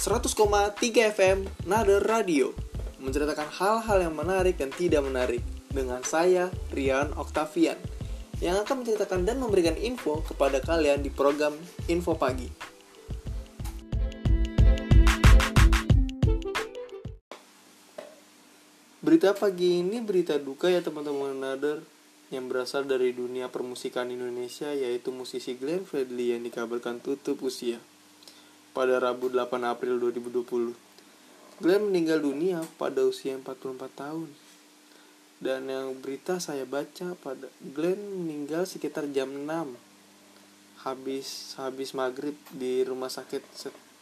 100,3 FM Nada Radio menceritakan hal-hal yang menarik dan tidak menarik dengan saya Rian Octavian yang akan menceritakan dan memberikan info kepada kalian di program Info Pagi. Berita pagi ini berita duka ya teman-teman Nader yang berasal dari dunia permusikan Indonesia yaitu musisi Glenn Fredly yang dikabarkan tutup usia pada Rabu 8 April 2020. Glenn meninggal dunia pada usia 44 tahun. Dan yang berita saya baca pada Glenn meninggal sekitar jam 6 habis habis maghrib di rumah sakit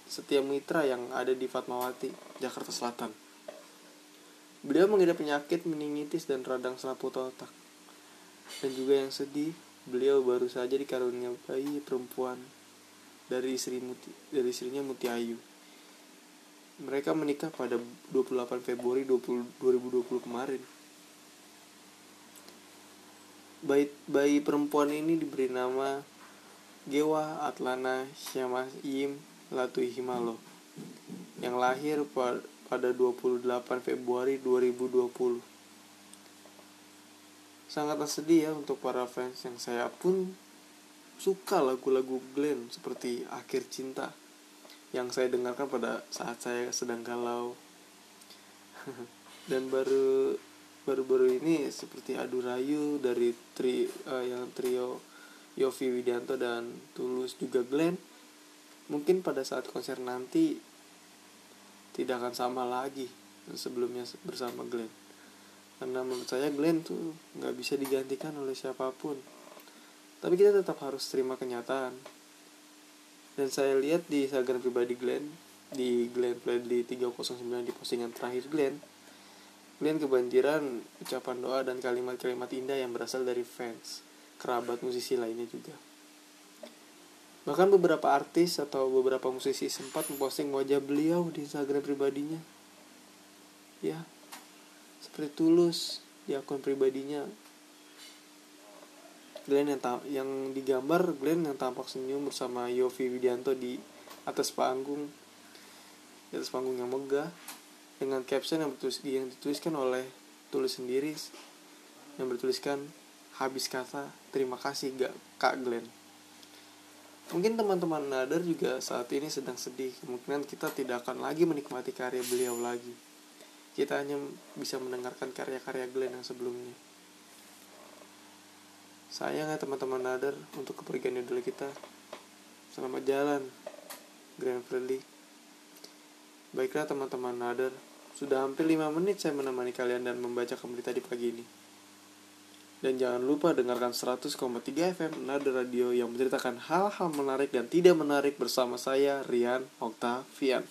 Setia Mitra yang ada di Fatmawati, Jakarta Selatan. Beliau mengidap penyakit meningitis dan radang selaput otak. Dan juga yang sedih, beliau baru saja dikarunia bayi perempuan dari istri Muti, dari istrinya Muti Ayu. Mereka menikah pada 28 Februari 20, 2020 kemarin. Bayi, bayi perempuan ini diberi nama Gewa Atlana Syamayim Latui Himalo yang lahir pada 28 Februari 2020. Sangatlah sedih ya untuk para fans yang saya pun suka lagu-lagu Glenn seperti Akhir Cinta yang saya dengarkan pada saat saya sedang galau. Dan baru baru-baru ini seperti Adu Rayu dari tri uh, yang trio Yofi Widianto dan Tulus juga Glenn mungkin pada saat konser nanti tidak akan sama lagi sebelumnya bersama Glenn karena menurut saya Glenn tuh nggak bisa digantikan oleh siapa pun tapi kita tetap harus terima kenyataan dan saya lihat di Instagram pribadi Glenn di Glenn Fredly 309 di postingan terakhir Glenn Glenn kebanjiran ucapan doa dan kalimat-kalimat indah yang berasal dari fans, kerabat musisi lainnya juga. Bahkan beberapa artis atau beberapa musisi sempat memposting wajah beliau di Instagram pribadinya. Ya, seperti tulus di akun pribadinya. Glenn yang, yang digambar Glenn yang tampak senyum bersama Yofi Widianto di atas panggung. Di atas panggung yang megah. Dengan caption yang, bertulis, yang dituliskan oleh tulis sendiri yang bertuliskan habis kata terima kasih gak kak Glenn. Mungkin teman-teman Nadar juga saat ini sedang sedih. Kemungkinan kita tidak akan lagi menikmati karya beliau lagi. Kita hanya bisa mendengarkan karya-karya Glenn yang sebelumnya sayang ya teman-teman Nadar untuk kepergian idola kita selamat jalan Grand Fredly Baiklah teman-teman Nadar sudah hampir 5 menit saya menemani kalian dan membaca berita di pagi ini. Dan jangan lupa dengarkan 100,3 FM Nada Radio yang menceritakan hal-hal menarik dan tidak menarik bersama saya Rian Octavian.